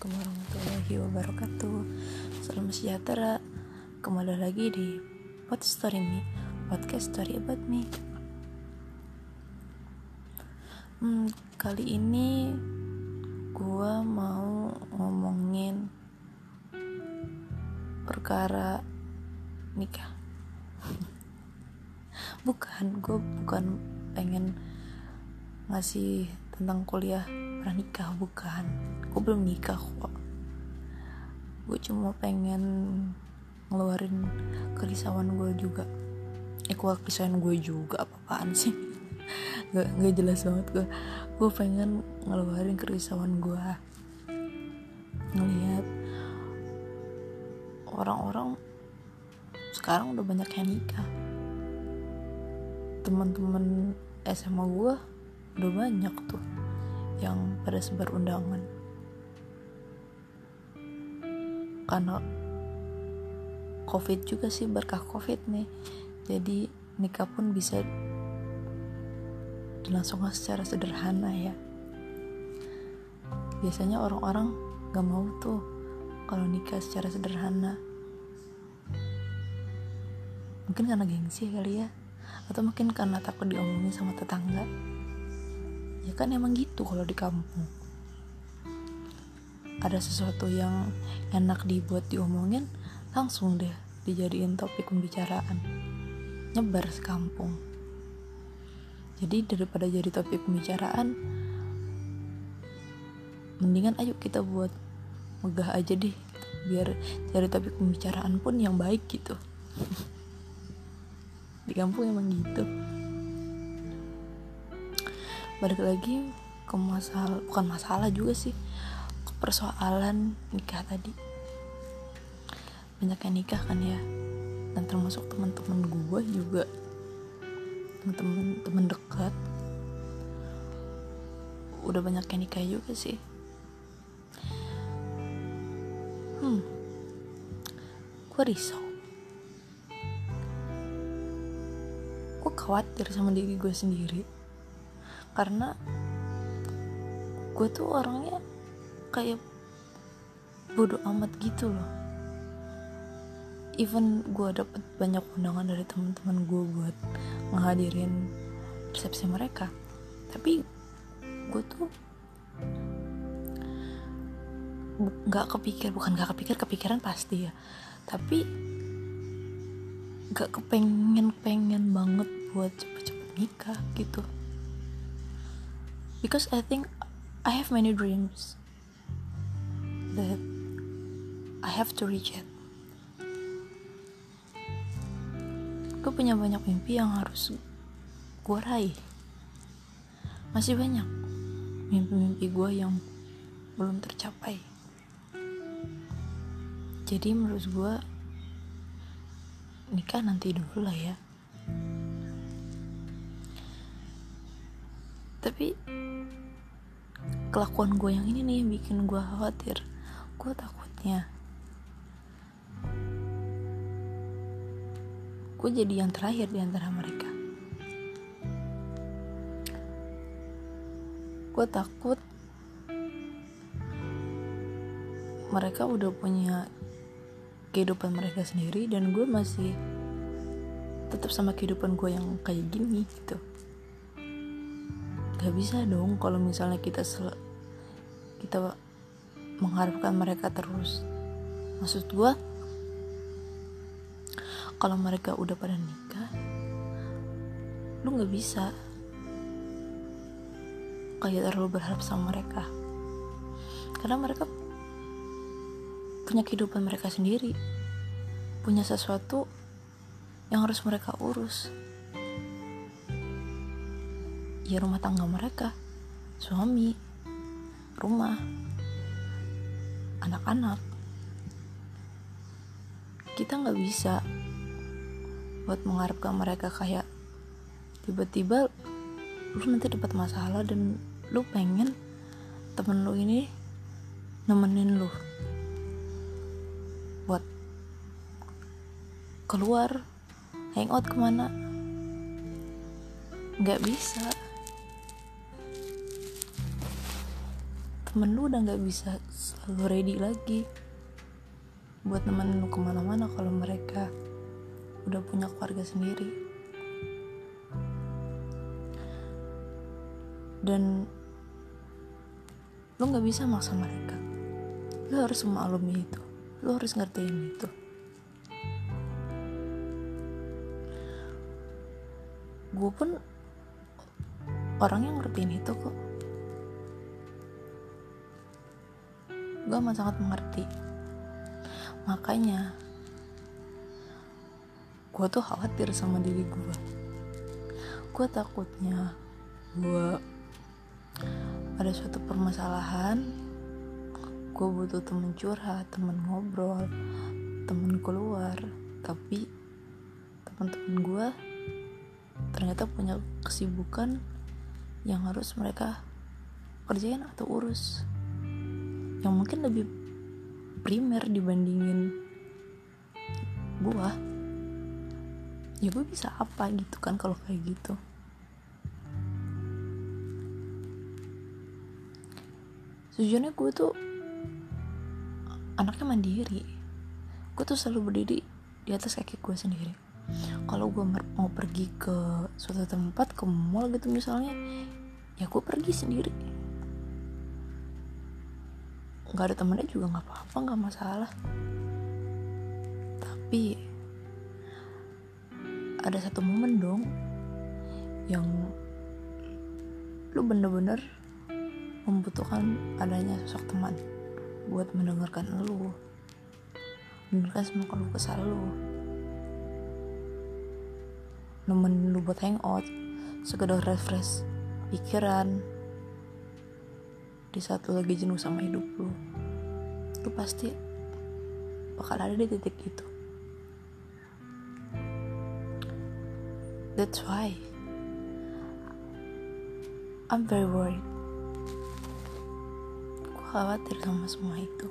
Assalamualaikum warahmatullahi wabarakatuh. Salam sejahtera. Kembali lagi di Pod Story Me. Podcast Story About Me. Hmm, Kali ini Gua mau ngomongin Perkara Nikah. Bukan, gue bukan pengen ngasih tentang kuliah pranikah bukan. Gue belum nikah kok. Gue cuma pengen ngeluarin kerisauan gue juga. Eh kerisauan gue juga apa-apaan sih? Gak, gak jelas banget gue gue pengen ngeluarin kerisauan gue ngelihat orang-orang sekarang udah banyak yang nikah. Teman-teman SMA gue udah banyak tuh yang pada sebar undangan. Karena covid juga sih berkah covid nih. Jadi nikah pun bisa dilangsungkan secara sederhana ya. Biasanya orang-orang gak mau tuh kalau nikah secara sederhana. Mungkin karena gengsi kali ya. Atau mungkin karena takut diomongin sama tetangga ya kan emang gitu kalau di kampung. Ada sesuatu yang enak dibuat diomongin langsung deh dijadiin topik pembicaraan. Nyebar sekampung. Jadi daripada jadi topik pembicaraan mendingan ayo kita buat megah aja deh biar cari topik pembicaraan pun yang baik gitu. Di kampung emang gitu balik lagi ke masalah bukan masalah juga sih ke persoalan nikah tadi. Banyak yang nikah kan ya. Dan termasuk teman-teman gue juga. Teman-teman dekat. Udah banyak yang nikah juga sih. Hmm. Gue risau. Gue khawatir sama diri gue sendiri karena gue tuh orangnya kayak bodoh amat gitu loh. Even gue dapet banyak undangan dari teman-teman gue buat menghadirin resepsi mereka. Tapi gue tuh nggak kepikir bukan nggak kepikir kepikiran pasti ya. Tapi nggak kepengen pengen banget buat cepet-cepet nikah gitu because I think I have many dreams that I have to reach it. Gue punya banyak mimpi yang harus gue raih. Masih banyak mimpi-mimpi gue yang belum tercapai. Jadi menurut gue nikah nanti dulu lah ya. Tapi kelakuan gue yang ini nih yang bikin gue khawatir. Gue takutnya gue jadi yang terakhir di antara mereka. Gue takut mereka udah punya kehidupan mereka sendiri dan gue masih tetap sama kehidupan gue yang kayak gini gitu gak bisa dong kalau misalnya kita sel kita mengharapkan mereka terus. Maksud gue kalau mereka udah pada nikah lu nggak bisa. Kayak terlalu berharap sama mereka. Karena mereka punya kehidupan mereka sendiri. Punya sesuatu yang harus mereka urus ya rumah tangga mereka. Suami rumah anak-anak. Kita nggak bisa buat mengharapkan mereka kayak tiba-tiba lu nanti dapat masalah dan lu pengen temen lu ini nemenin lu buat keluar hangout ke mana. Nggak bisa temen lu udah nggak bisa selalu ready lagi buat temen lu ke mana-mana kalau mereka udah punya keluarga sendiri. Dan lu nggak bisa maksa mereka. Lu harus memaklumi itu. Lu harus ngertiin itu. Gue pun orang yang ngertiin itu kok gue amat sangat mengerti. Makanya gue tuh khawatir sama diri gue gue takutnya gue ada suatu permasalahan gue butuh temen curhat temen ngobrol temen keluar. Tapi teman-teman gue ternyata punya kesibukan yang harus mereka kerjain atau urus yang mungkin lebih primer dibandingin gua. Ya gue bisa apa gitu kan kalau kayak gitu. Sejujurnya gue tuh anaknya mandiri. Gue tuh selalu berdiri di atas kaki gue sendiri. Kalau gue mau pergi ke suatu tempat ke mall gitu misalnya ya gue pergi sendiri nggak ada temennya juga nggak apa-apa nggak masalah. Tapi ada satu momen dong yang lu bener-bener membutuhkan adanya sosok teman buat mendengarkan lu mendengarkan semua keluh kesah lu. Nemenin lu buat hangout sekedar refresh pikiran di saat lu lagi jenuh sama hidup lu lu pasti bakal ada di titik itu. That's why I'm very worried. Gue khawatir sama semua itu.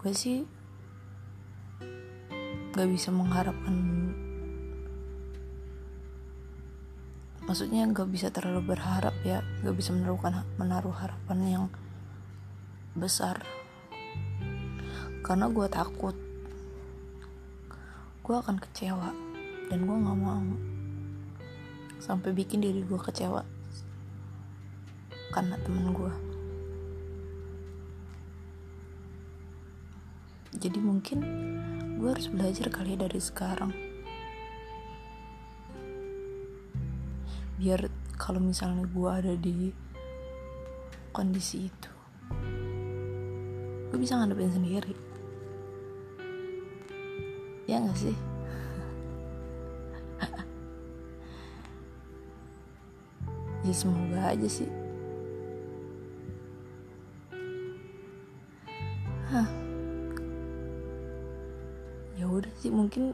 Gue sih gak bisa mengharapkan maksudnya gak bisa terlalu berharap ya gak bisa menaruhkan menaruh harapan yang besar. Karena gue takut. Gue akan kecewa dan gue gak mau sampai bikin diri gue kecewa karena temen gue jadi mungkin gue harus belajar kali ya dari sekarang biar kalau misalnya gue ada di kondisi itu gue bisa ngadepin sendiri. Ya gak sih? Ya semoga aja sih. Hah. Ya udah sih mungkin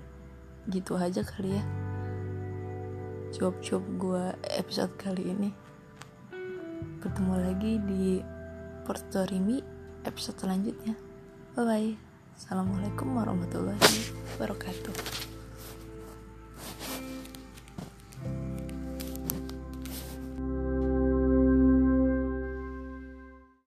gitu aja kali ya cuap-cuap gue episode kali ini. Bertemu lagi di Portorimi episode selanjutnya. Bye bye assalamualaikum warahmatullahi wabarakatuh